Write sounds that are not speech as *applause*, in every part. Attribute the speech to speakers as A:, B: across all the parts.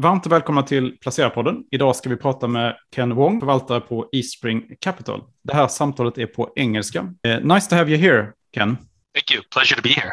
A: Varmt välkomna till Placerarpodden. Idag ska vi prata med Ken Wong, förvaltare på Eastspring Capital. Det här samtalet är på engelska. Uh, nice to have you here, Ken.
B: Thank you. Pleasure to be here.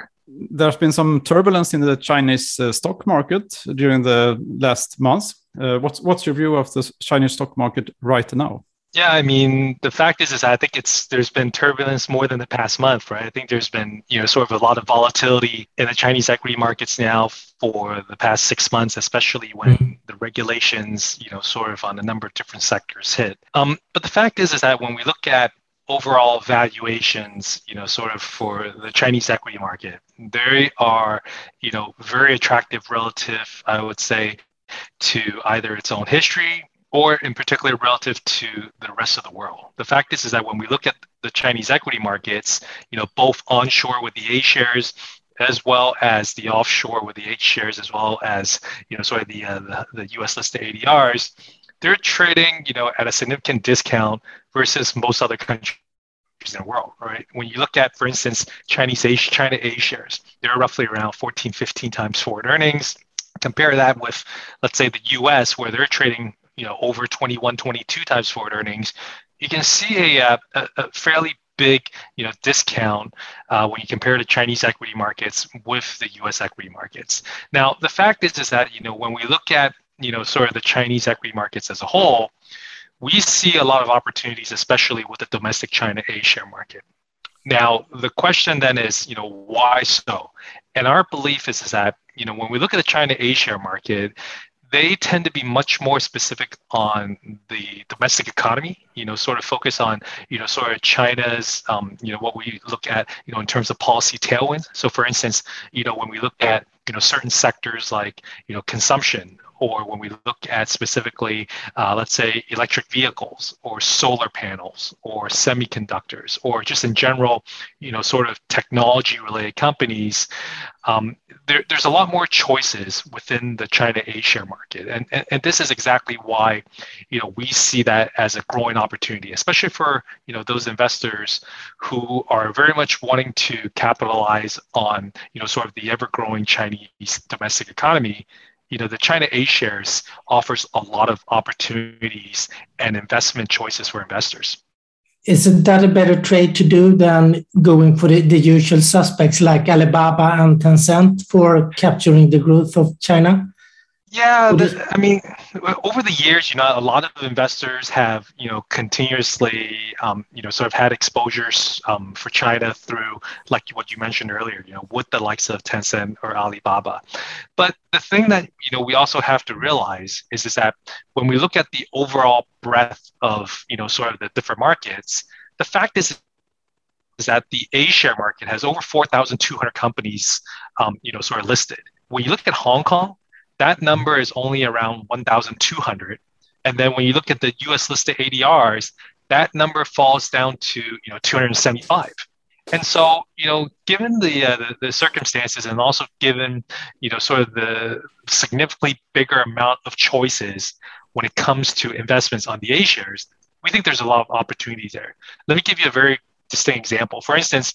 A: There's been some turbulence in the Chinese uh, stock market during the last months. Uh, what's what's your view of the Chinese stock market right now?
B: Yeah, I mean, the fact is, is I think it's there's been turbulence more than the past month, right? I think there's been you know sort of a lot of volatility in the Chinese equity markets now for the past six months, especially when mm-hmm. the regulations, you know, sort of on a number of different sectors hit. Um, but the fact is, is that when we look at overall valuations, you know, sort of for the Chinese equity market, they are, you know, very attractive relative, I would say, to either its own history or in particular relative to the rest of the world. The fact is, is that when we look at the Chinese equity markets, you know, both onshore with the A shares as well as the offshore with the H shares, as well as you know, sorry, the, uh, the, the U.S. listed ADRs, they're trading, you know, at a significant discount versus most other countries in the world, right? When you look at, for instance, Chinese China A shares, they're roughly around 14, 15 times forward earnings. Compare that with, let's say, the U.S., where they're trading you know over 21 22 times forward earnings you can see a, uh, a, a fairly big you know discount uh, when you compare the Chinese equity markets with the U.S. equity markets. Now the fact is is that you know when we look at you know sort of the Chinese equity markets as a whole, we see a lot of opportunities, especially with the domestic China A share market. Now the question then is you know why so? And our belief is, is that you know when we look at the China A share market, they tend to be much more specific on the domestic economy you know sort of focus on you know sort of china's um, you know what we look at you know in terms of policy tailwinds. So for instance you know when we look at you know certain sectors like you know consumption or when we look at specifically, uh, let's say, electric vehicles or solar panels or semiconductors or just in general, you know, sort of technology-related companies, um, there, there's a lot more choices within the China A share market, and, and and this is exactly why, you know, we see that as a growing opportunity, especially for you know those investors who are very much wanting to capitalize on you know sort of the ever-growing Chinese domestic economy you know, the China A shares offers a lot of opportunities and investment choices for investors.
C: Isn't that a better trade to do than going for the, the usual suspects like Alibaba and Tencent for capturing the growth of China?
B: Yeah, the, I mean, over the years, you know, a lot of investors have, you know, continuously, um, you know, sort of had exposures um, for China through, like what you mentioned earlier, you know, with the likes of Tencent or Alibaba. But the thing that you know we also have to realize is is that when we look at the overall breadth of, you know, sort of the different markets, the fact is is that the A share market has over 4,200 companies, um, you know, sort of listed. When you look at Hong Kong, that number is only around 1,200. And then when you look at the US listed ADRs, that number falls down to you know 275. And so, you know, given the, uh, the, the circumstances and also given, you know, sort of the significantly bigger amount of choices when it comes to investments on the A shares, we think there's a lot of opportunity there. Let me give you a very distinct example. For instance,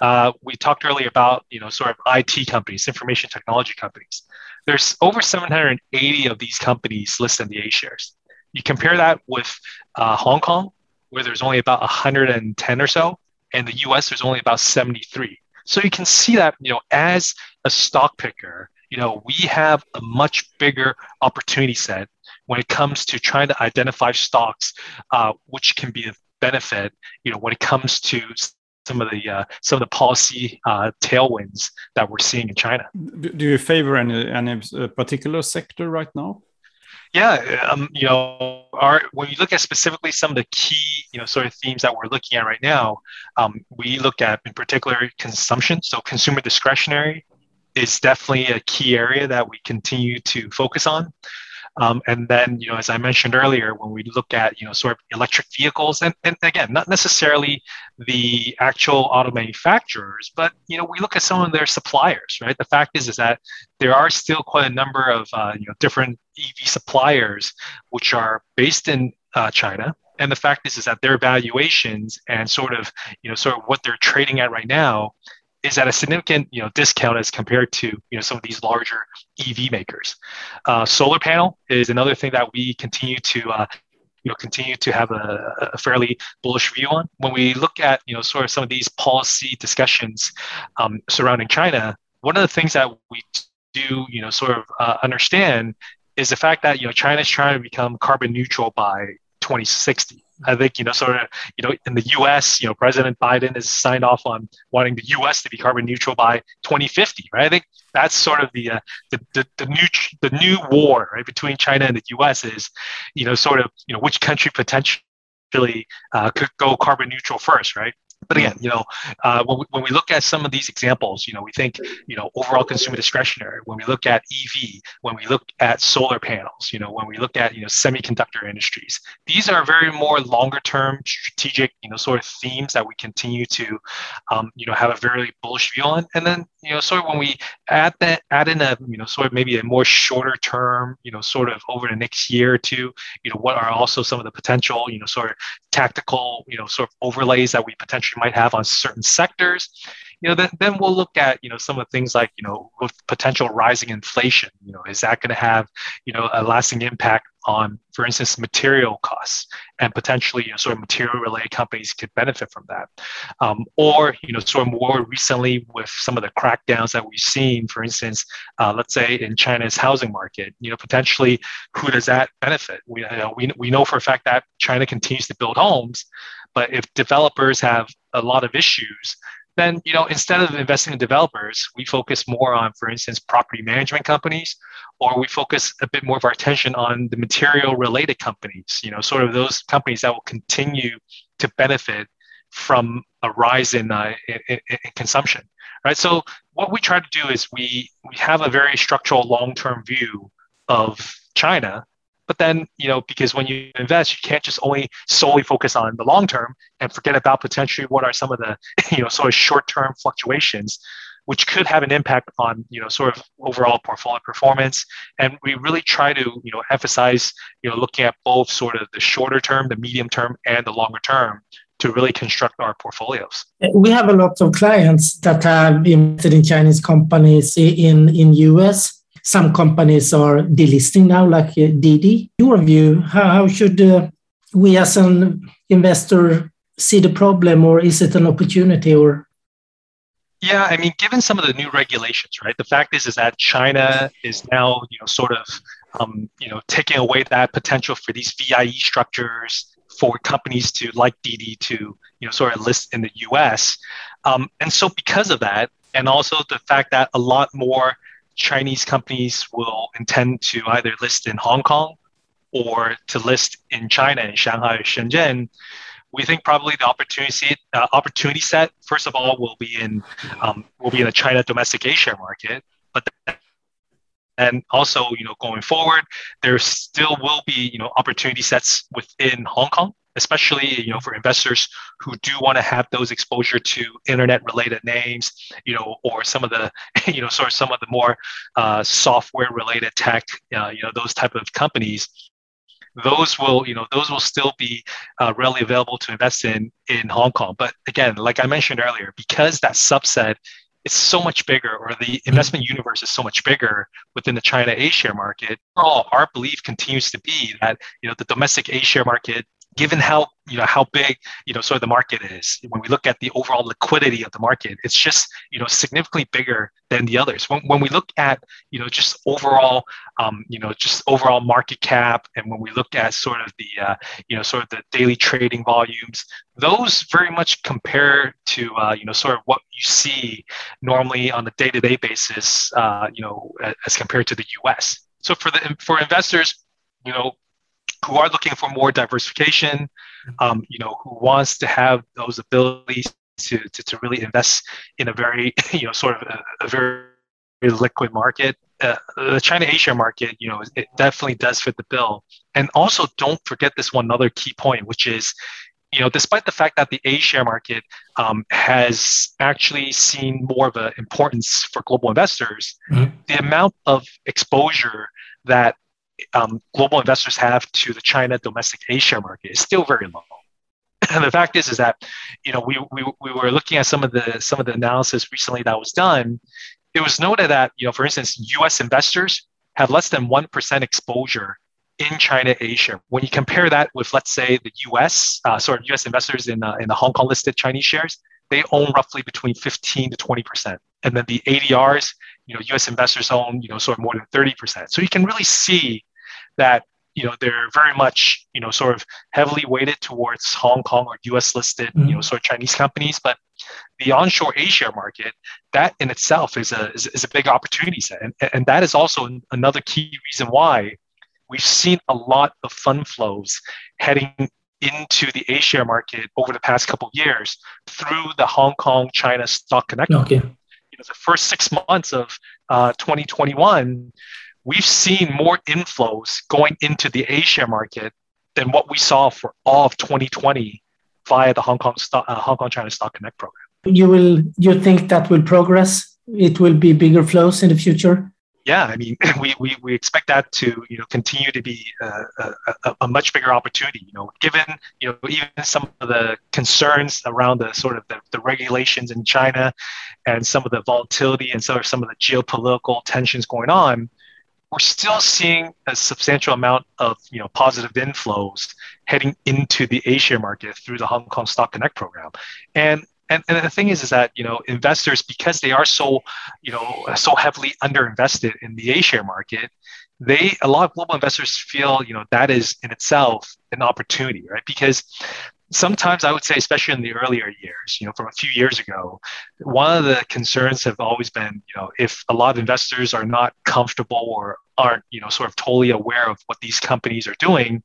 B: uh, we talked earlier about, you know, sort of IT companies, information technology companies. There's over 780 of these companies listed in the A shares. You compare that with uh, Hong Kong, where there's only about 110 or so, and the US, there's only about 73. So you can see that, you know, as a stock picker, you know, we have a much bigger opportunity set when it comes to trying to identify stocks uh, which can be a benefit, you know, when it comes to some of the uh, some of the policy uh, tailwinds that we're seeing in China.
A: Do you favor any any uh, particular sector right now?
B: Yeah, um, you know, our when you look at specifically some of the key, you know, sort of themes that we're looking at right now, um, we look at in particular consumption. So consumer discretionary is definitely a key area that we continue to focus on. Um, and then, you know, as I mentioned earlier, when we look at, you know, sort of electric vehicles, and, and again, not necessarily the actual auto manufacturers, but, you know, we look at some of their suppliers, right? The fact is, is that there are still quite a number of, uh, you know, different EV suppliers which are based in uh, China. And the fact is, is that their valuations and sort of, you know, sort of what they're trading at right now is at a significant you know discount as compared to you know some of these larger EV makers. Uh, solar panel is another thing that we continue to uh, you know continue to have a, a, fairly bullish view on. When we look at you know sort of some of these policy discussions um, surrounding China, one of the things that we do you know sort of uh, understand is the fact that you know China is trying to become carbon neutral by 2060. I think you know sort of you know in the U.S. you know President Biden has signed off on wanting the U.S. to be carbon neutral by 2050. Right. I think that's sort of the uh, the, the, the new the new war right between China and the U.S. is you know sort of you know which country potentially uh, could go carbon neutral first. Right. But again, you know, uh, when, we, when we look at some of these examples, you know, we think, you know, overall consumer discretionary. When we look at EV, when we look at solar panels, you know, when we look at you know semiconductor industries, these are very more longer term strategic, you know, sort of themes that we continue to, um, you know, have a very bullish view on. And then, you know, sort of when we add that, add in a, you know, sort of maybe a more shorter term, you know, sort of over the next year or two, you know, what are also some of the potential, you know, sort of tactical, you know, sort of overlays that we potentially might have on certain sectors, you know, then, then we'll look at, you know, some of the things like, you know, potential rising inflation, you know, is that going to have, you know, a lasting impact on, for instance, material costs and potentially, you know, sort of material related companies could benefit from that. Um, or, you know, sort of more recently with some of the crackdowns that we've seen, for instance, uh, let's say in China's housing market, you know, potentially who does that benefit? We, you know, we, we know for a fact that China continues to build homes, but if developers have a lot of issues, then you know instead of investing in developers, we focus more on, for instance, property management companies, or we focus a bit more of our attention on the material related companies. You know, sort of those companies that will continue to benefit from a rise in, uh, in, in, in consumption, right? So what we try to do is we we have a very structural long term view of China but then, you know, because when you invest, you can't just only solely focus on the long term and forget about potentially what are some of the, *laughs* you know, sort of short term fluctuations, which could have an impact on, you know, sort of overall portfolio performance. And we really try to, you know, emphasize, you know, looking at both sort of the shorter term, the medium term, and the longer term to really construct our portfolios.
C: We have a lot of clients that have invested in Chinese companies in in US some companies are delisting now, like uh, Didi. Your view, how, how should uh, we as an investor see the problem, or is it an opportunity? Or
B: yeah, I mean, given some of the new regulations, right? The fact is, is that China is now, you know, sort of, um, you know, taking away that potential for these VIE structures for companies to like Didi, to, you know, sort of list in the U.S. Um, and so, because of that, and also the fact that a lot more Chinese companies will intend to either list in Hong Kong or to list in China, in Shanghai or Shenzhen, we think probably the opportunity uh, opportunity set first of all will be in um, will be in the China domestic A share market, but and also you know going forward there still will be you know opportunity sets within Hong Kong especially you know for investors who do want to have those exposure to internet related names you know or some of the *laughs* you know sort of some of the more uh, software related tech uh, you know those type of companies those will you know those will still be uh, readily available to invest in in hong kong but again like i mentioned earlier because that subset is so much bigger or the mm-hmm. investment universe is so much bigger within the china a share market overall our belief continues to be that you know the domestic a share market given how you know how big you know sort of the market is when we look at the overall liquidity of the market it's just you know significantly bigger than the others. When, when we look at you know just overall um, you know just overall market cap and when we look at sort of the uh, you know sort of the daily trading volumes those very much compare to uh, you know sort of what you see normally on a day-to-day basis uh, you know as compared to the us so for the for investors you know who are looking for more diversification, um, you know, who wants to have those abilities to, to, to really invest in a very, *laughs* you know, sort of a, a very liquid market. Uh, the China A-share market, you know, it definitely does fit the bill. And also, don't forget this one other key point, which is, you know, despite the fact that the A-share market um, has actually seen more of an importance for global investors, mm-hmm. the amount of exposure that um, global investors have to the China domestic A share market is still very low. And *clears throat* the fact is, is that you know we, we we were looking at some of the some of the analysis recently that was done. It was noted that you know, for instance, U.S. investors have less than one percent exposure in China A share. When you compare that with, let's say, the U.S. Uh, sort of U.S. investors in uh, in the Hong Kong listed Chinese shares, they own roughly between 15 to 20 percent, and then the ADRs, you know, U.S. investors own you know sort of more than 30 percent. So you can really see that you know they're very much you know sort of heavily weighted towards Hong Kong or U.S. listed mm-hmm. you know sort of Chinese companies, but the onshore A-share market that in itself is a is, is, a big opportunity set, and and that is also another key reason why we've seen a lot of fund flows heading into the A-share market over the past couple of years through the Hong Kong China Stock Connect.
C: Okay.
B: You know, the first six months of uh, 2021 we've seen more inflows going into the A-share market than what we saw for all of 2020 via the Hong Kong stock, uh, Hong Kong China Stock Connect program.
C: You will you think that will progress? It will be bigger flows in the future.
B: Yeah, I mean, *laughs* we, we, we expect that to you know continue to be a, a, a, much bigger opportunity. You know, given you know even some of the concerns around the sort of the, the regulations in China, and some of the volatility and some of some of the geopolitical tensions going on, we're still seeing a substantial amount of you know positive inflows heading into the A-share market through the Hong Kong Stock Connect program, and and, and the thing is is that you know investors because they are so you know so heavily underinvested in the A-share market, they a lot of global investors feel you know that is in itself an opportunity, right? Because sometimes I would say, especially in the earlier years, you know, from a few years ago, one of the concerns have always been, you know, if a lot of investors are not comfortable or aren't, you know, sort of totally aware of what these companies are doing,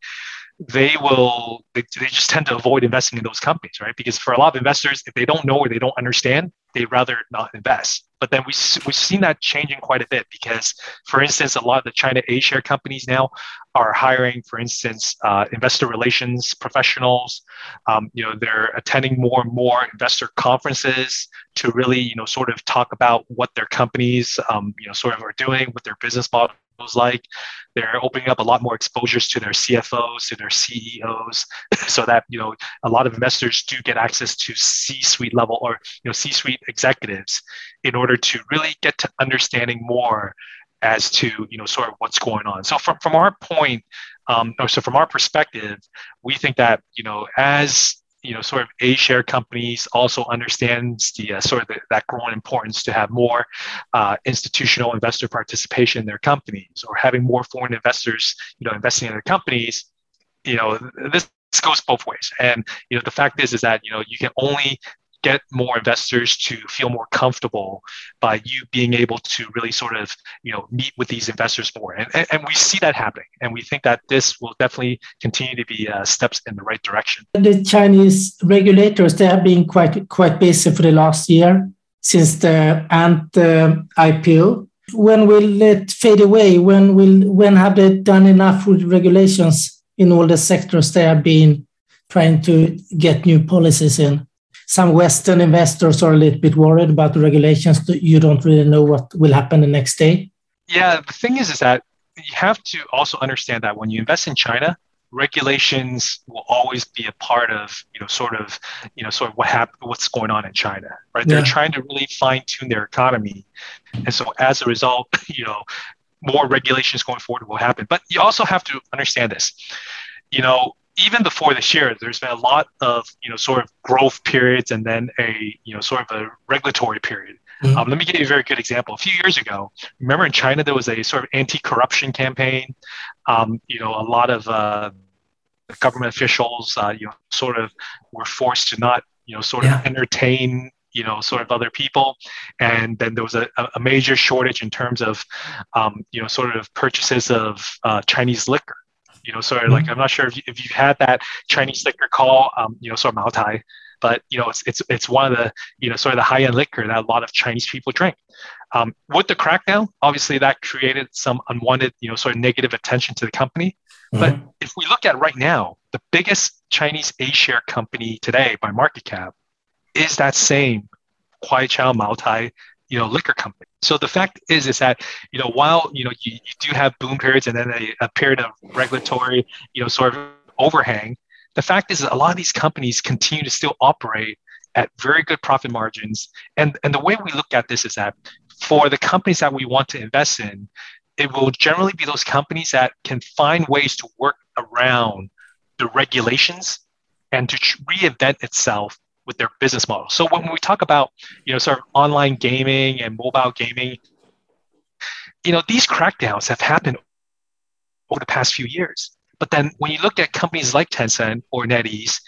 B: they will they, they just tend to avoid investing in those companies right? Because for a lot of investors if they don't know or they don't understand they'd rather not invest but then we, we've seen that changing quite a bit because for instance a lot of the china a share companies now are hiring for instance uh, investor relations professionals um, you know they're attending more and more investor conferences to really you know sort of talk about what their companies um, you know sort of are doing what their business model like. They're opening up a lot more exposures to their CFOs, to their CEOs, *laughs* so that you know a lot of investors do get access to C-suite level or you know C-suite executives in order to really get to understanding more as to you know sort of what's going on. So from from our point, um, or so from our perspective, we think that you know as you know, sort of A share companies also understands the uh, sort of the, that growing importance to have more uh, institutional investor participation in their companies or having more foreign investors, you know, investing in their companies. You know, this goes both ways. And you know, the fact is, is that you know, you can only get more investors to feel more comfortable by you being able to really sort of you know meet with these investors more. And, and, and we see that happening and we think that this will definitely continue to be uh, steps in the right direction.
C: The chinese regulators they have been quite quite busy for the last year since the ant uh, ipo when will it fade away? When will when have they done enough with regulations in all the sectors they have been trying to get new policies in some Western investors are a little bit worried about the regulations. You don't really know what will happen the next day.
B: Yeah, the thing is, is that you have to also understand that when you invest in China, regulations will always be a part of you know sort of you know sort of what hap- what's going on in China, right? They're trying to really fine tune their economy, and so as a result, *laughs* you know, more regulations going forward will happen. But you also have to understand this. You know, even before this year, there's been a lot of you know sort of growth periods and then a you know sort of a regulatory period. Mm-hmm. Um, let me give you a very good example. A few years ago, remember in China there was a sort of anti-corruption campaign. Um, you know, a lot of uh, government officials, uh, you know, sort of were forced to not you know sort yeah. of entertain you know sort of other people and then there was a, a major shortage in terms of um, you know sort of purchases of uh, chinese liquor you know, like mm-hmm. I'm not sure if, you, if you've had that Chinese liquor call, um, you know, sort of Maotai, but you know, it's it's it's one of the you know sort of the high end liquor that a lot of Chinese people drink. Um, with the crackdown, obviously that created some unwanted, you know, sort of negative attention to the company. Mm-hmm. But if we look at right now, the biggest Chinese A share company today by market cap is that same Kweichow Maotai you know liquor company. So the fact is is that you know while you know you, you do have boom periods and then a, a period of regulatory you know sort of overhang, the fact is that a lot of these companies continue to still operate at very good profit margins. And, and the way we look at this is that for the companies that we want to invest in, it will generally be those companies that can find ways to work around the regulations and to reinvent itself with their business model. So when we talk about, you know, sort of online gaming and mobile gaming, you know, these crackdowns have happened over the past few years. But then when you look at companies like Tencent or NetEase,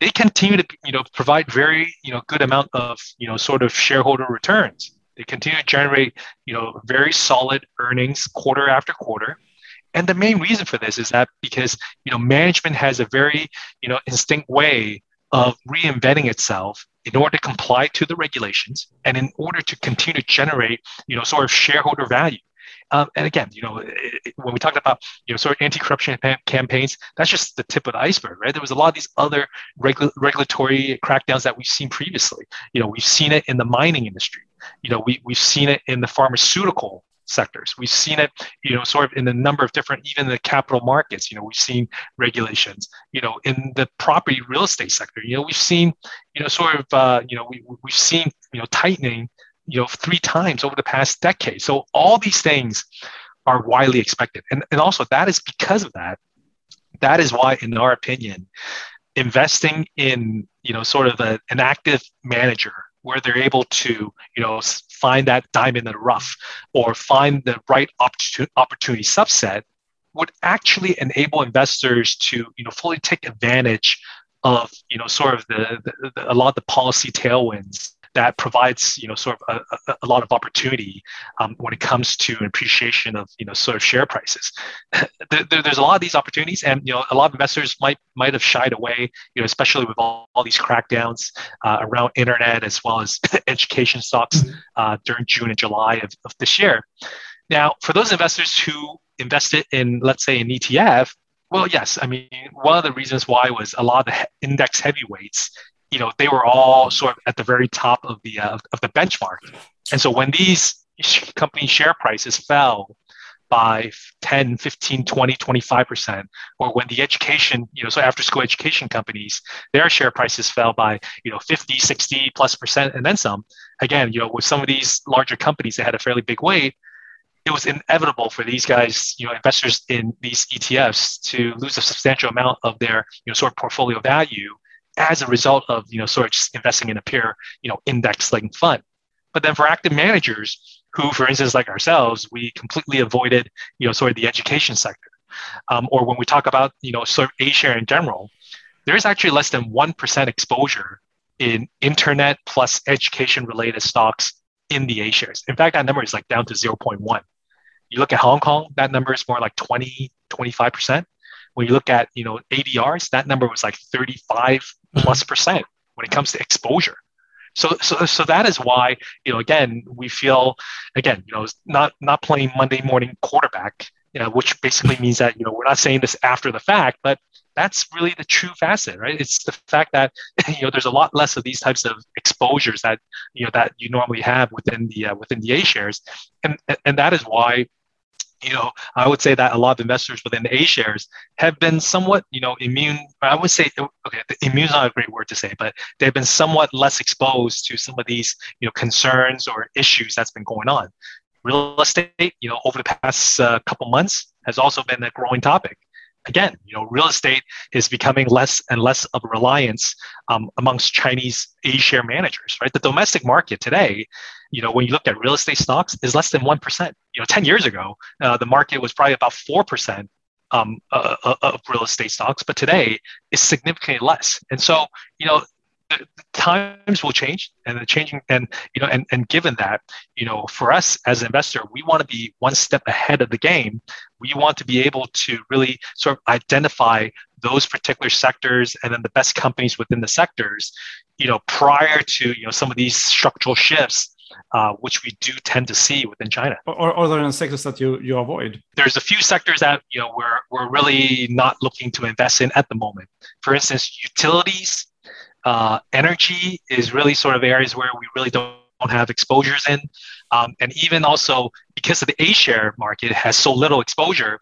B: they continue to you know provide very you know good amount of you know sort of shareholder returns. They continue to generate you know very solid earnings quarter after quarter. And the main reason for this is that because you know management has a very you know instinct way of reinventing itself in order to comply to the regulations and in order to continue to generate you know sort of shareholder value um, and again, you know, it, when we talked about you know sort of anti-corruption campaigns, that's just the tip of the iceberg, right? There was a lot of these other regu- regulatory crackdowns that we've seen previously. You know, we've seen it in the mining industry. You know, we we've seen it in the pharmaceutical sectors. We've seen it, you know, sort of in a number of different, even the capital markets. You know, we've seen regulations. You know, in the property real estate sector. You know, we've seen, you know, sort of, uh, you know, we we've seen, you know, tightening you know, three times over the past decade. So all these things are widely expected. And, and also that is because of that. That is why, in our opinion, investing in, you know, sort of a, an active manager where they're able to, you know, find that diamond in the rough or find the right opportunity, subset would actually enable investors to, you know, fully take advantage of, you know, sort of the, the, the a lot of the policy tailwinds that provides you know sort of a, a lot of opportunity um, when it comes to appreciation of you know sort of share prices. *laughs* there, there's a lot of these opportunities, and you know a lot of investors might might have shied away, you know, especially with all, all these crackdowns uh, around internet as well as *laughs* education stocks mm-hmm. uh, during June and July of, of this year. Now, for those investors who invested in, let's say, an ETF, well, yes. I mean, one of the reasons why was a lot of the index heavyweights you know, they were all sort of at the very top of the uh, of the benchmark. And so when these company share prices fell by 10, 15, 20, 25%, or when the education, you know, so after school education companies, their share prices fell by, you know, 50, 60 plus percent and then some. Again, you know, with some of these larger companies that had a fairly big weight, it was inevitable for these guys, you know, investors in these ETFs to lose a substantial amount of their, you know, sort of portfolio value as a result of you know sort of just investing in a pure you know index linked fund. But then for active managers who, for instance, like ourselves, we completely avoided you know sort of the education sector, um, or when we talk about you know sort of A share in general, there is actually less than one percent exposure in internet plus education related stocks in the A shares. In fact, that number is like down to 0.1. You look at Hong Kong, that number is more like 20, 25%. When you look at, you know, ADRs, that number was like 35 plus percent when it comes to exposure. So, so, so that is why, you know, again, we feel, again, you know, not not playing Monday morning quarterback, you know, which basically means that, you know, we're not saying this after the fact, but that's really the true facet, right? It's the fact that *laughs* you know there's a lot less of these types of exposures that you know that you normally have within the uh, within the A shares, and and that is why you know, I would say that a lot of investors within A shares have been somewhat, you know, immune. I would say, okay, immune is not a great word to say, but they've been somewhat less exposed to some of these, you know, concerns or issues that's been going on. Real estate, you know, over the past uh, couple months has also been a growing topic again, you know, real estate is becoming less and less of a reliance um, amongst Chinese A share managers, right? The domestic market today, you know, when you look at real estate stocks, is less than 1%. You know, 10 years ago, uh, the market was probably about 4% um, uh, uh, of real estate stocks, but today it's significantly less. And so, you know, the, times will change and the changing and you know and, and given that you know for us as an investor we want to be one step ahead of the game we want to be able to really sort of identify those particular sectors and then the best companies within the sectors you know prior to you know some of these structural shifts uh, which we do tend to see within China.
A: Or are there any sectors that you, you avoid?
B: There's a few sectors that you know we're, we're really not looking to invest in at the moment. For instance, utilities uh, energy is really sort of areas where we really don't have exposures in. Um, and even also because of the A share market has so little exposure,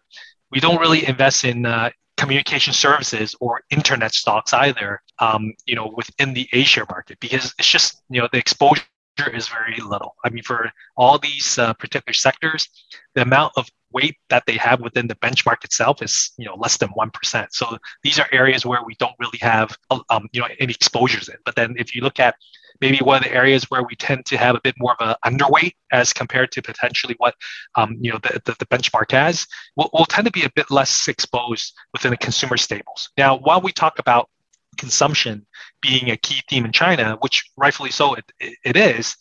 B: we don't really invest in uh, communication services or internet stocks either, um, you know, within the A share market because it's just, you know, the exposure is very little. I mean, for all these uh, particular sectors, the amount of weight that they have within the benchmark itself is you know less than one percent. So these are areas where we don't really have um, you know any exposures in. But then if you look at maybe one of the areas where we tend to have a bit more of an underweight as compared to potentially what um, you know the, the, the, benchmark has, we'll, we'll tend to be a bit less exposed within the consumer staples. Now, while we talk about consumption being a key theme in China, which rightfully so it, it is,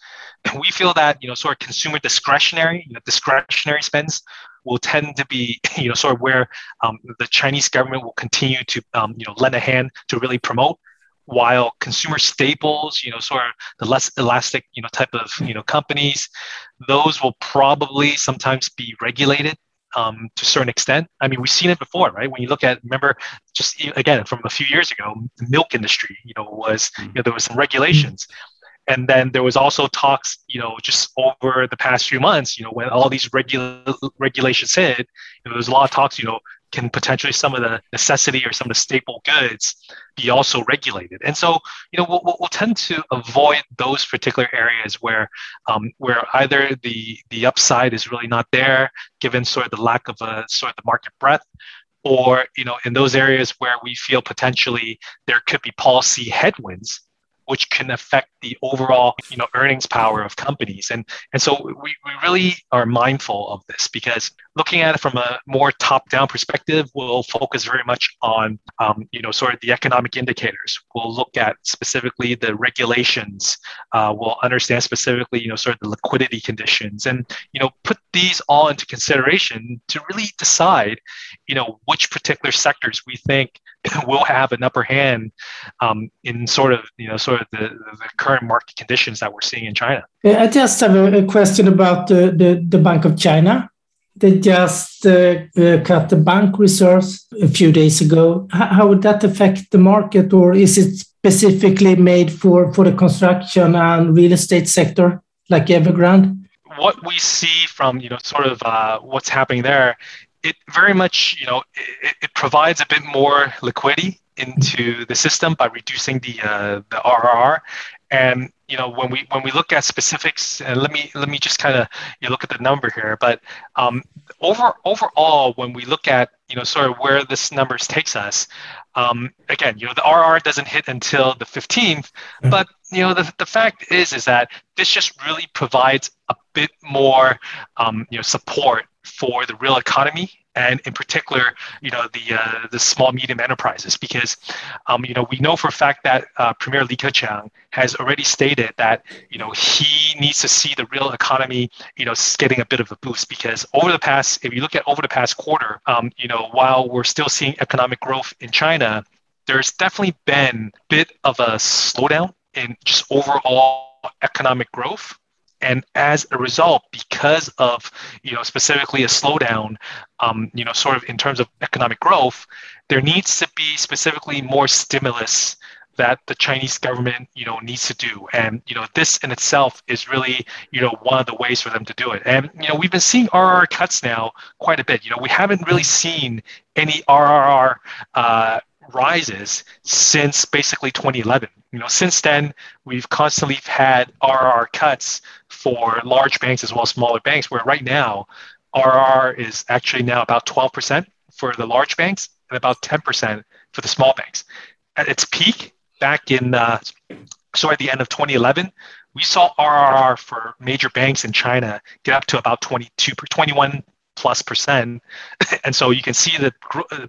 B: *laughs* we feel that you know sort of consumer discretionary, you know, discretionary spends will tend to be *laughs* you know sort of where um, the Chinese government will continue to um, you know lend a hand to really promote. While consumer staples, you know, sort of the less elastic, you know, type of you know companies, those will probably sometimes be regulated um, to a certain extent. I mean, we've seen it before, right? When you look at, remember, just again from a few years ago, the milk industry, you know, was you know there was some regulations, and then there was also talks, you know, just over the past few months, you know, when all these regula- regulations hit, you know, there was a lot of talks, you know, can potentially some of the necessity or some of the staple goods be also regulated. And so, you know, we'll, we'll tend to avoid those particular areas where, um, where either the the upside is really not there, given sort of the lack of a sort of the market breadth, or you know, in those areas where we feel potentially there could be policy headwinds which can affect the overall you know earnings power of companies and and so we, we really are mindful of this because looking at it from a more top down perspective we'll focus very much on um, you know sort of the economic indicators we'll look at specifically the regulations uh, we'll understand specifically you know sort of the liquidity conditions and you know put these all into consideration to really decide you know which particular sectors we think *laughs* will have an upper hand um, in sort of you know sort of the, the current market conditions that we're seeing in China.
C: I just have a, question about the, the, the Bank of China. They just uh, uh, cut the bank reserves a few days ago. How, would that affect the market, or is it specifically made for, for the construction and real estate sector, like Evergrande?
B: What we see from you know sort of uh, what's happening there it very much, you know, it, it provides a bit more liquidity into the system by reducing the uh, the RRR. And you know, when we when we look at specifics, and let me let me just kind of you know, look at the number here. But um, over overall, when we look at you know sort of where this numbers takes us, um, again, you know, the RR doesn't hit until the 15th. Mm-hmm. But you know, the, the fact is is that this just really provides a bit more um, you know support for the real economy and in particular, you know, the uh, the small medium enterprises, because um, you know we know for a fact that uh, Premier Li Keqiang has already stated that you know he needs to see the real economy, you know, getting a bit of a boost. Because over the past, if you look at over the past quarter, um, you know, while we're still seeing economic growth in China, there's definitely been a bit of a slowdown in just overall economic growth and as a result because of you know specifically a slowdown um, you know sort of in terms of economic growth there needs to be specifically more stimulus that the Chinese government, you know, needs to do. And, you know, this in itself is really, you know, one of the ways for them to do it. And, you know, we've been seeing RRR cuts now quite a bit. You know, we haven't really seen any RRR uh, rises since basically 2011. You know, since then, we've constantly had RR cuts for large banks as well as smaller banks, where right now, RR is actually now about 12% for the large banks and about 10% for the small banks. At its peak back in, uh, sorry, at the end of 2011, we saw RRR for major banks in China get up to about 22, 21 plus percent. *laughs* And so you can see the,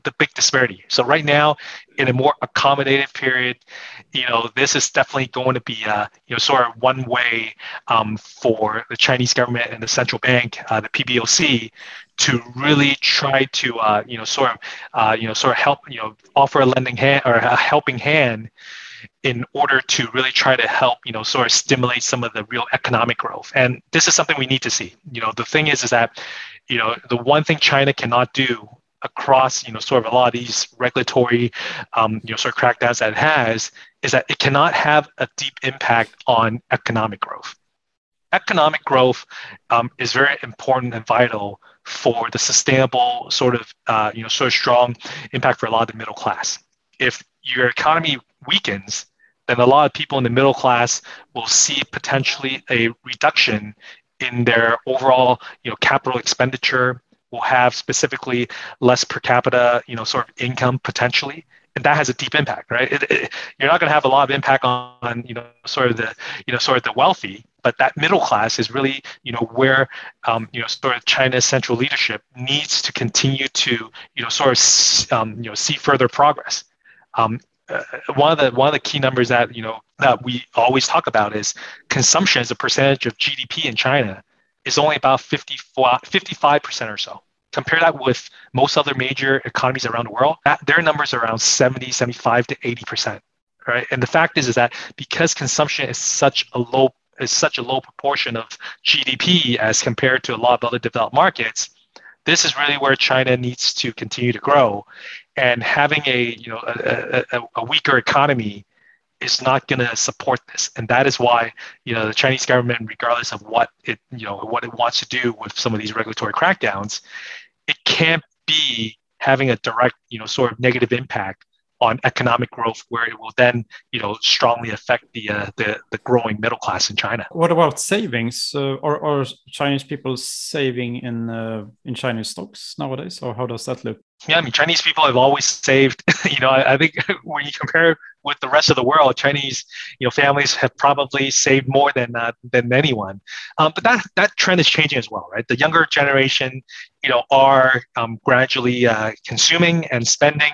B: the big disparity. So right now, in a more accommodative period, you know, this is definitely going to be, uh, you know, sort of one way um, for the Chinese government and the central bank, uh, the PBOC, to really try to, uh, you know, sort of, uh, you know, sort of help, you know, offer a lending hand or a helping hand in order to really try to help, you know, sort of stimulate some of the real economic growth. And this is something we need to see. You know, the thing is, is that you know, the one thing China cannot do across, you know, sort of a lot of these regulatory, um, you know, sort of crackdowns that it has is that it cannot have a deep impact on economic growth. economic growth um, is very important and vital for the sustainable sort of uh, you know sort of strong impact for a lot of the middle class. If your economy weakens, then a lot of people in the middle class will see potentially a reduction in their overall you know capital expenditure will have specifically less per capita you know sort of income potentially and that has a deep impact right it, it, you're not going to have a lot of impact on you know sort of the you know sort of the wealthy but that middle class is really you know where um, you know sort of China's central leadership needs to continue to you know sort of um, you know see further progress. Um, uh, one of the one of the key numbers that you know that we always talk about is consumption as a percentage of GDP in China is only about 55 percent or so. Compare that with most other major economies around the world. That, their numbers are around 70, 75 to 80 percent. Right, and the fact is is that because consumption is such a low is such a low proportion of GDP as compared to a lot of other developed markets, this is really where China needs to continue to grow. And having a you know a, a, a weaker economy is not going to support this, and that is why you know the Chinese government, regardless of what it you know what it wants to do with some of these regulatory crackdowns, it can't be having a direct you know sort of negative impact on economic growth, where it will then, you know, strongly affect the uh, the, the growing middle class in China.
A: What about savings? Uh, or are Chinese people saving in uh, in Chinese stocks nowadays, or how does that look?
B: Yeah, I mean, Chinese people have always saved. *laughs* you know, I, I think *laughs* when you compare with the rest of the world, Chinese, you know, families have probably saved more than uh, than anyone. Um, but that that trend is changing as well, right? The younger generation, you know, are um, gradually uh, consuming and spending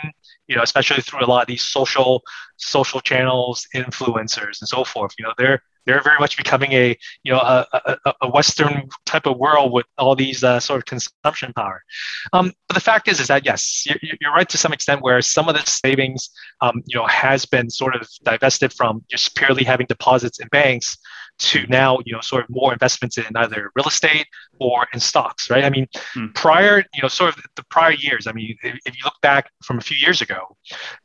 B: you know, especially through a lot of these social social channels, influencers, and so forth. You know, they're they're very much becoming a you know a, a, a Western type of world with all these uh, sort of consumption power. Um, but the fact is, is that yes, you're, you're, right to some extent, where some of the savings, um, you know, has been sort of divested from just purely having deposits in banks to now you know sort of more investments in either real estate or in stocks right i mean hmm. prior you know sort of the prior years i mean if, if, you look back from a few years ago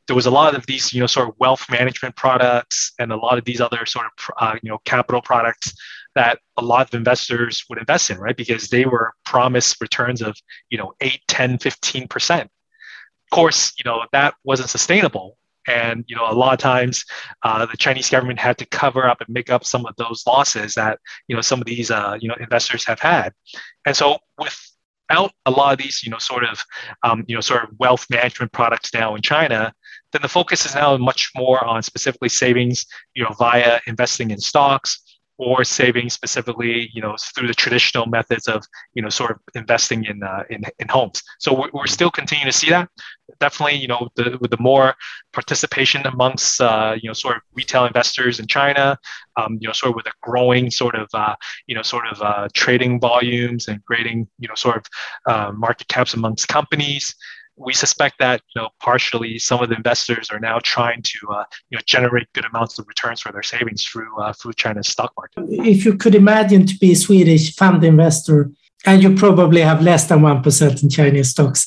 B: there was a lot of these you know sort of wealth management products and a lot of these other sort of uh, you know capital products that a lot of investors would invest in right? Because they were promised returns of you know 8 10 15 percent. Of course you know that wasn't sustainable. And you know, a lot of times, uh, the Chinese government had to cover up and make up some of those losses that you know some of these uh, you know investors have had. And so, without a lot of these you know sort of um, you know sort of wealth management products now in China, then the focus is now much more on specifically savings, you know, via investing in stocks or saving specifically, you know, through the traditional methods of, you know, sort of investing in uh, in, in homes. So we're, we're still continuing to see that. Definitely, you know, the, with the more participation amongst, uh, you know, sort of retail investors in China, um, you know, sort of with a growing sort of, uh, you know, sort of uh, trading volumes and grading, you know, sort of uh, market caps amongst companies we suspect that you know partially some of the investors are now trying to uh, you know generate good amounts of returns for their savings through uh, through China's stock market.
C: If you could imagine to be a Swedish fund investor, and you probably have less than one percent in Chinese stocks,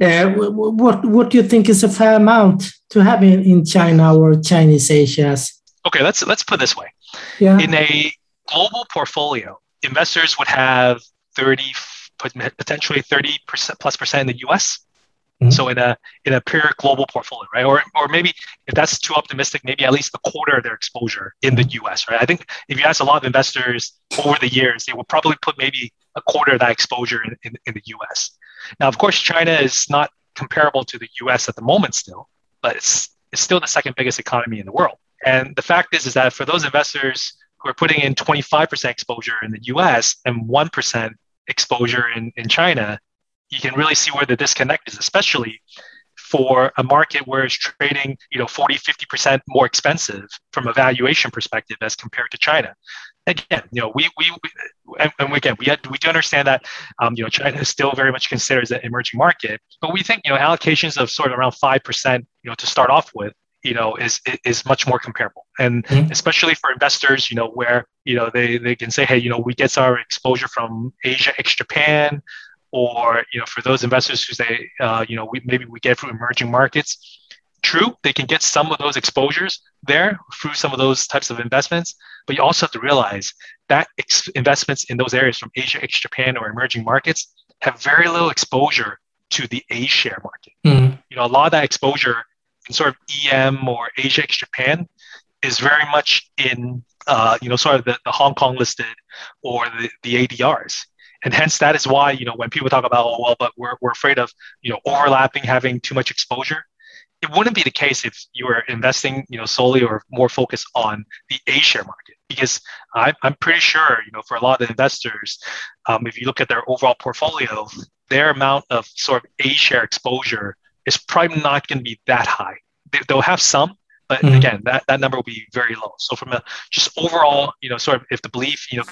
C: uh, what what do you think is a fair amount to have in, in China or Chinese A shares?
B: Okay, let's let's put this way. Yeah. In a global portfolio, investors would have thirty potentially 30 percent plus percent in the US Mm-hmm. So in a in a pure global portfolio, right? Or or maybe if that's too optimistic, maybe at least a quarter of their exposure in the US, right? I think if you ask a lot of investors over the years, they will probably put maybe a quarter of that exposure in, in, in the US. Now, of course, China is not comparable to the US at the moment still, but it's it's still the second biggest economy in the world. And the fact is, is that for those investors who are putting in 25% exposure in the US and 1% exposure in, in China, you can really see where the disconnect is, especially for a market where it's trading, you know, 40, 50% more expensive from a valuation perspective as compared to China. Again, you know, we, we, we and, and, again, we, had, we do understand that, um, you know, China is still very much considered as an emerging market, but we think, you know, allocations of sort of around 5%, you know, to start off with, you know, is, is much more comparable. And mm-hmm. especially for investors, you know, where, you know, they, they can say, hey, you know, we get our exposure from Asia ex Japan, or you know for those investors who say uh, you know we, maybe we get from emerging markets true, they can get some of those exposures there through some of those types of investments, but you also have to realize that ex- investments in those areas from Asia, ex Japan, or emerging markets have very little exposure to the A share market. Mm. You know, a lot of that exposure in sort of EM or Asia ex Japan is very much in uh, you know sort of the, the Hong Kong listed or the, the ADRs. And hence that is why, you know, when people talk about, oh well, but we're, we're afraid of, you know, overlapping, having too much exposure, it wouldn't be the case if you were investing, you know, solely or more focused on the A share market. Because I'm, I'm pretty sure, you know, for a lot of investors, um, if you look at their overall portfolio, their amount of sort of A share exposure is probably not going to be that high. They, will have some, but mm-hmm. again, that, that number will be very low. So from a just overall, you know, sort of if the belief, you know,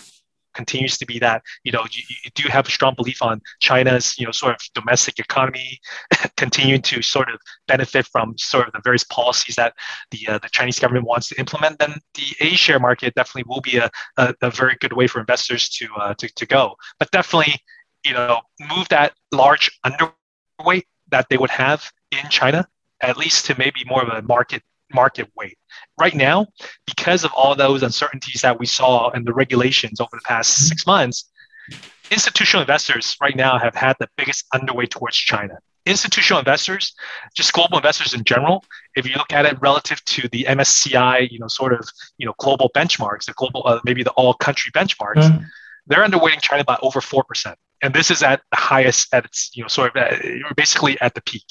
B: continues to be that you know you, you, do have a strong belief on China's you know sort of domestic economy *laughs* continuing to sort of benefit from sort of the various policies that the uh, the Chinese government wants to implement, then the A share market definitely will be a, a, a very good way for investors to, uh, to to go. But definitely, you know, move that large underweight that they would have in China at least to maybe more of a market market weight. Right now, because of all those uncertainties that we saw in the regulations over the past mm-hmm. six months, institutional investors right now have had the biggest underweight towards China. Institutional investors, just global investors in general, if you look at it relative to the MSCI, you know, sort of, you know, global benchmarks, the global, uh, maybe the all country benchmarks, mm. they're underweighting China by over 4%. And this is at the highest, at its, you know, sort of uh, basically at the peak.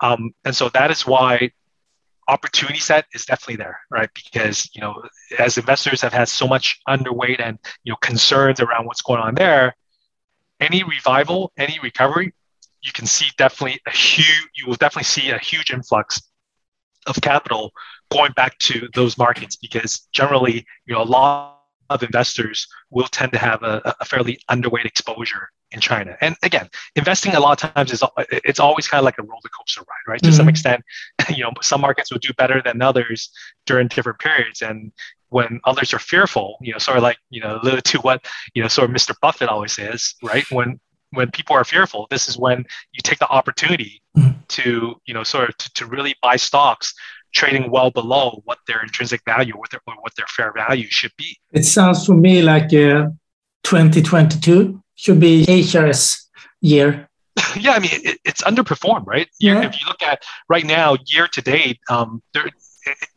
B: Um, and so that is why opportunity set is definitely there, right? Because you know, as investors have had so much underweight and you know concerns around what's going on there, any revival, any recovery, you can see definitely a huge. You will definitely see a huge influx of capital going back to those markets because generally, you know, a lot of investors will tend to have a, a fairly underweight exposure in China. And again, investing a lot of times is it's always kind of like a roller coaster ride, right? Mm-hmm. To some mm-hmm. extent, *laughs* you know, some markets will do better than others during different periods. And when others are fearful, you know, sort of like, you know, a to what, you know, sort of Mr. Buffett always says, right? When when people are fearful, this is when you take the opportunity mm-hmm. to, you know, sort of to, to really buy stocks trading well below what their intrinsic value or what their, or what their fair value should be.
C: It sounds for me like uh, 2022 should be HRS year. *laughs*
B: yeah, I mean, it, it's underperformed, right? Yeah. If you look at right now, year to date, um, there, it,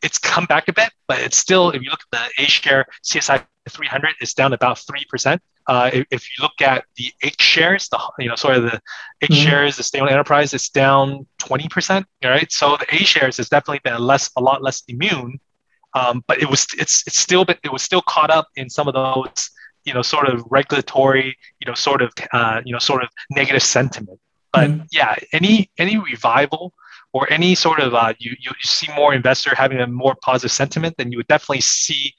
B: it's come back a bit, but it's still, if you look at the A share CSI 300, it's down about 3%. Uh, if, if, you look at the H shares, the you know sorry the H mm-hmm. shares, the stable enterprise, it's down 20%. Right, so the A shares has definitely been a less, a lot less immune, um, but it was it's it's still been, it was still caught up in some of those you know sort of regulatory you know sort of uh, you know sort of negative sentiment. But mm-hmm. yeah, any any revival or any sort of uh, you, you see more investor having a more positive sentiment, then you would definitely see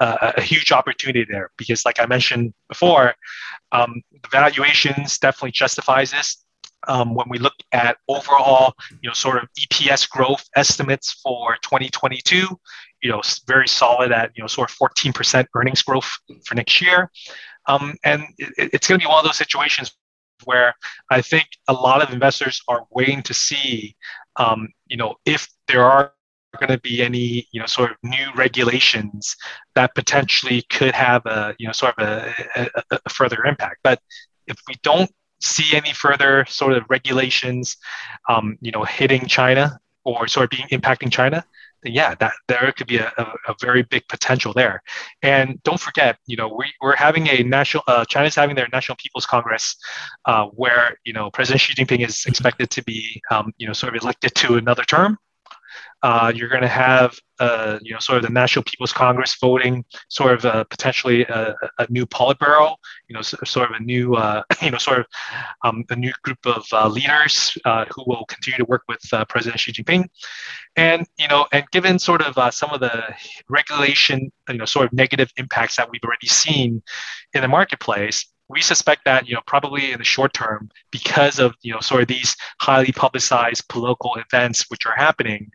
B: uh, a huge opportunity there. Because like I mentioned before, um, the valuations definitely justifies this. Um, when we look at overall, you know, sort of EPS growth estimates for 2022, you know, very solid at you know sort of 14% earnings growth for next year. Um, and it, it's going to be one of those situations where I think a lot of investors are waiting to see um, you know, if there are going to be any, you know, sort of new regulations that potentially could have a, you know, sort of a, a, a further impact. But if we don't see any further sort of regulations, um, you know, hitting China or sort of being impacting China, yeah, that there could be a, a, very big potential there. And don't forget, you know, we, we're having a national, uh, China's having their National People's Congress, uh, where you know President Xi Jinping is expected to be, um, you know, sort of elected to another term. Uh, you're going to have, uh, you know, sort of the National People's Congress voting sort of uh, potentially a, a, new Politburo, you know, sort of a new, uh, *laughs* you know, sort of um, a new group of uh, leaders uh, who will continue to work with President Xi Jinping. And, you know, and given sort of some of the regulation, you know, sort of negative impacts that we've already seen in the marketplace, we suspect that you know probably in the short term because of you know sort of these highly publicized political events which are happening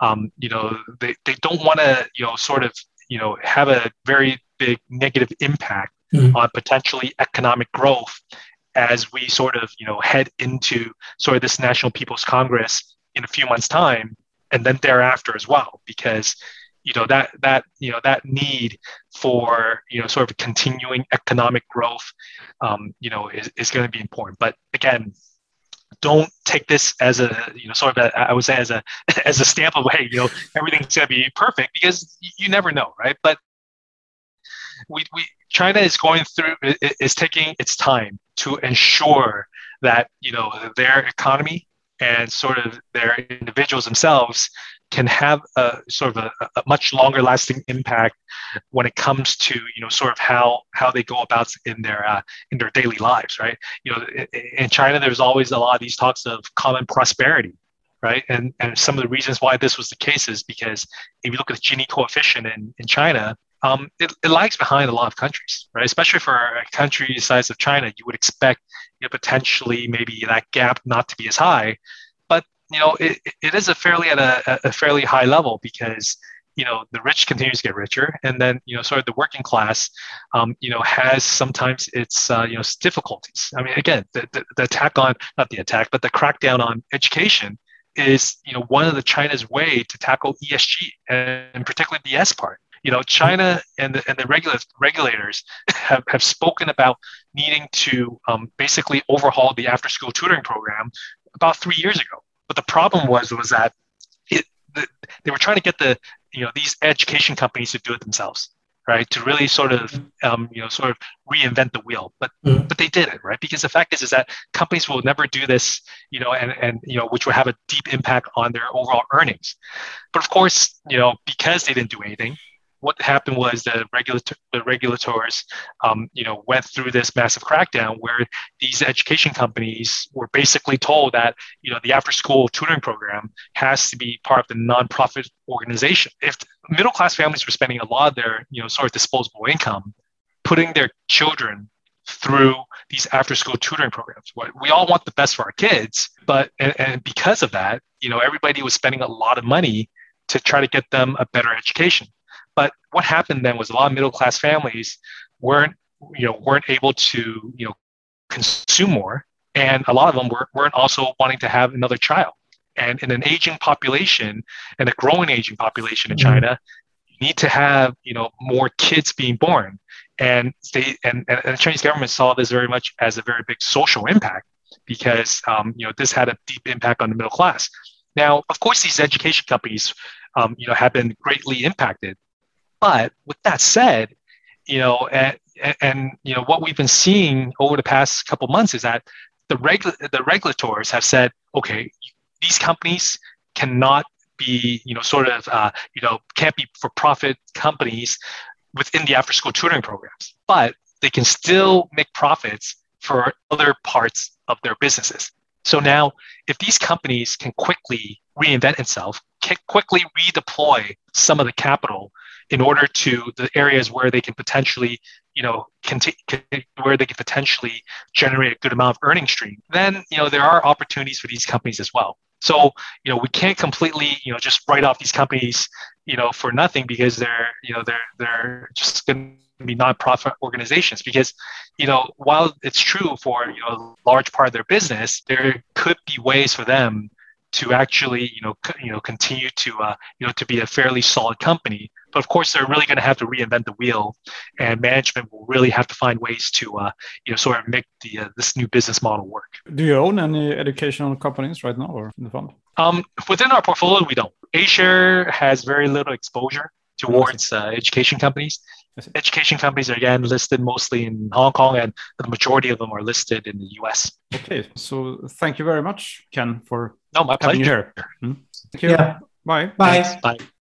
B: um, you know they, they don't want to you know sort of you know have a very big negative impact mm-hmm. on potentially economic growth as we sort of you know head into sort of this national people's congress in a few months time and then thereafter as well, because you know that that you know that need for you know sort of continuing economic growth, um, you know, is, is going to be important. But again, don't take this as a you know sort of a, I would say as a *laughs* as a stamp of hey you know everything's gonna be perfect because you never know right but we, we China is going through is taking its time to ensure that you know their economy and sort of their individuals themselves can have a sort of a, a, much longer lasting impact when it comes to you know sort of how how they go about in their uh, in their daily lives right you know in china there's always a lot of these talks of common prosperity right and and some of the reasons why this was the case is because if you look at the gini coefficient in, in china um, it, it lags behind a lot of countries, right? Especially for a country the size of China, you would expect you know, potentially maybe that gap not to be as high you know, it, it is a fairly at a, a fairly high level because you know the rich continues to get richer. And then you know sort of the working class um, you know has sometimes its uh, you know difficulties. I mean again the, the, the, attack on not the attack but the crackdown on education is you know one of the china's way to tackle esg and particularly the s part. You know china and the, and the regula- regulators have, have spoken about needing to um, basically overhaul the after school tutoring program about three years ago but the problem was was that it, the, they were trying to get the you know these education companies to do it themselves, right? To really sort of um, you know sort of reinvent the wheel. But mm. but they did it, right? Because the fact is is that companies will never do this, you know, and and you know which will have a deep impact on their overall earnings. But of course, you know, because they didn't do anything, what happened was the, regulator, the regulators, um, you know, went through this massive crackdown where these education companies were basically told that, you know, the after-school tutoring program has to be part of the nonprofit organization. If middle class families were spending a lot of their, you know, sort of disposable income, putting their children through these after-school tutoring programs. We all want the best for our kids, but and, and because of that, you know, everybody was spending a lot of money to try to get them a better education. But what happened then was a lot of middle class families weren't, you know, weren't able to, you know, consume more, and a lot of them were, weren't also wanting to have another child. And in an aging population and a growing aging population in mm-hmm. China, you need to have, you know, more kids being born. And they and, and the Chinese government saw this very much as a very big social impact because um, you know this had a deep impact on the middle class. Now, of course, these education companies, um, you know, have been greatly impacted but with that said, you know, and, and you know what we've been seeing over the past couple months is that the regu- the regulators have said, okay, these companies cannot be, you know, sort of, uh, you know, can't be for profit companies within the after school tutoring programs, but they can still make profits for other parts of their businesses. So now, if these companies can quickly reinvent itself, can quickly redeploy some of the capital in order to the areas where they can potentially, you know, conti- where they can potentially generate a good amount of earning stream, then you know there are opportunities for these companies as well. So you know we can't completely you know just write off these companies you know for nothing because they're you know they're they're just going be nonprofit organizations because you know while it's true for you know a large part of their business there could be ways for them to actually you know you know continue to uh, you know to be a fairly solid company but of course, they're really going to have to reinvent the wheel, and management will really have to find ways to, uh, you know, sort of make the uh, this new business model work.
A: Do you own any educational companies right now, or in the fund?
B: Um, within our portfolio, we don't. A has very little exposure towards uh, education companies. Education companies are again listed mostly in Hong Kong, and the majority of them are listed in the U.S.
A: Okay, so thank you very much, Ken, for
B: no, my pleasure.
A: Here. Hmm? Thank you.
C: Yeah.
A: Bye.
C: Bye.
B: Bye.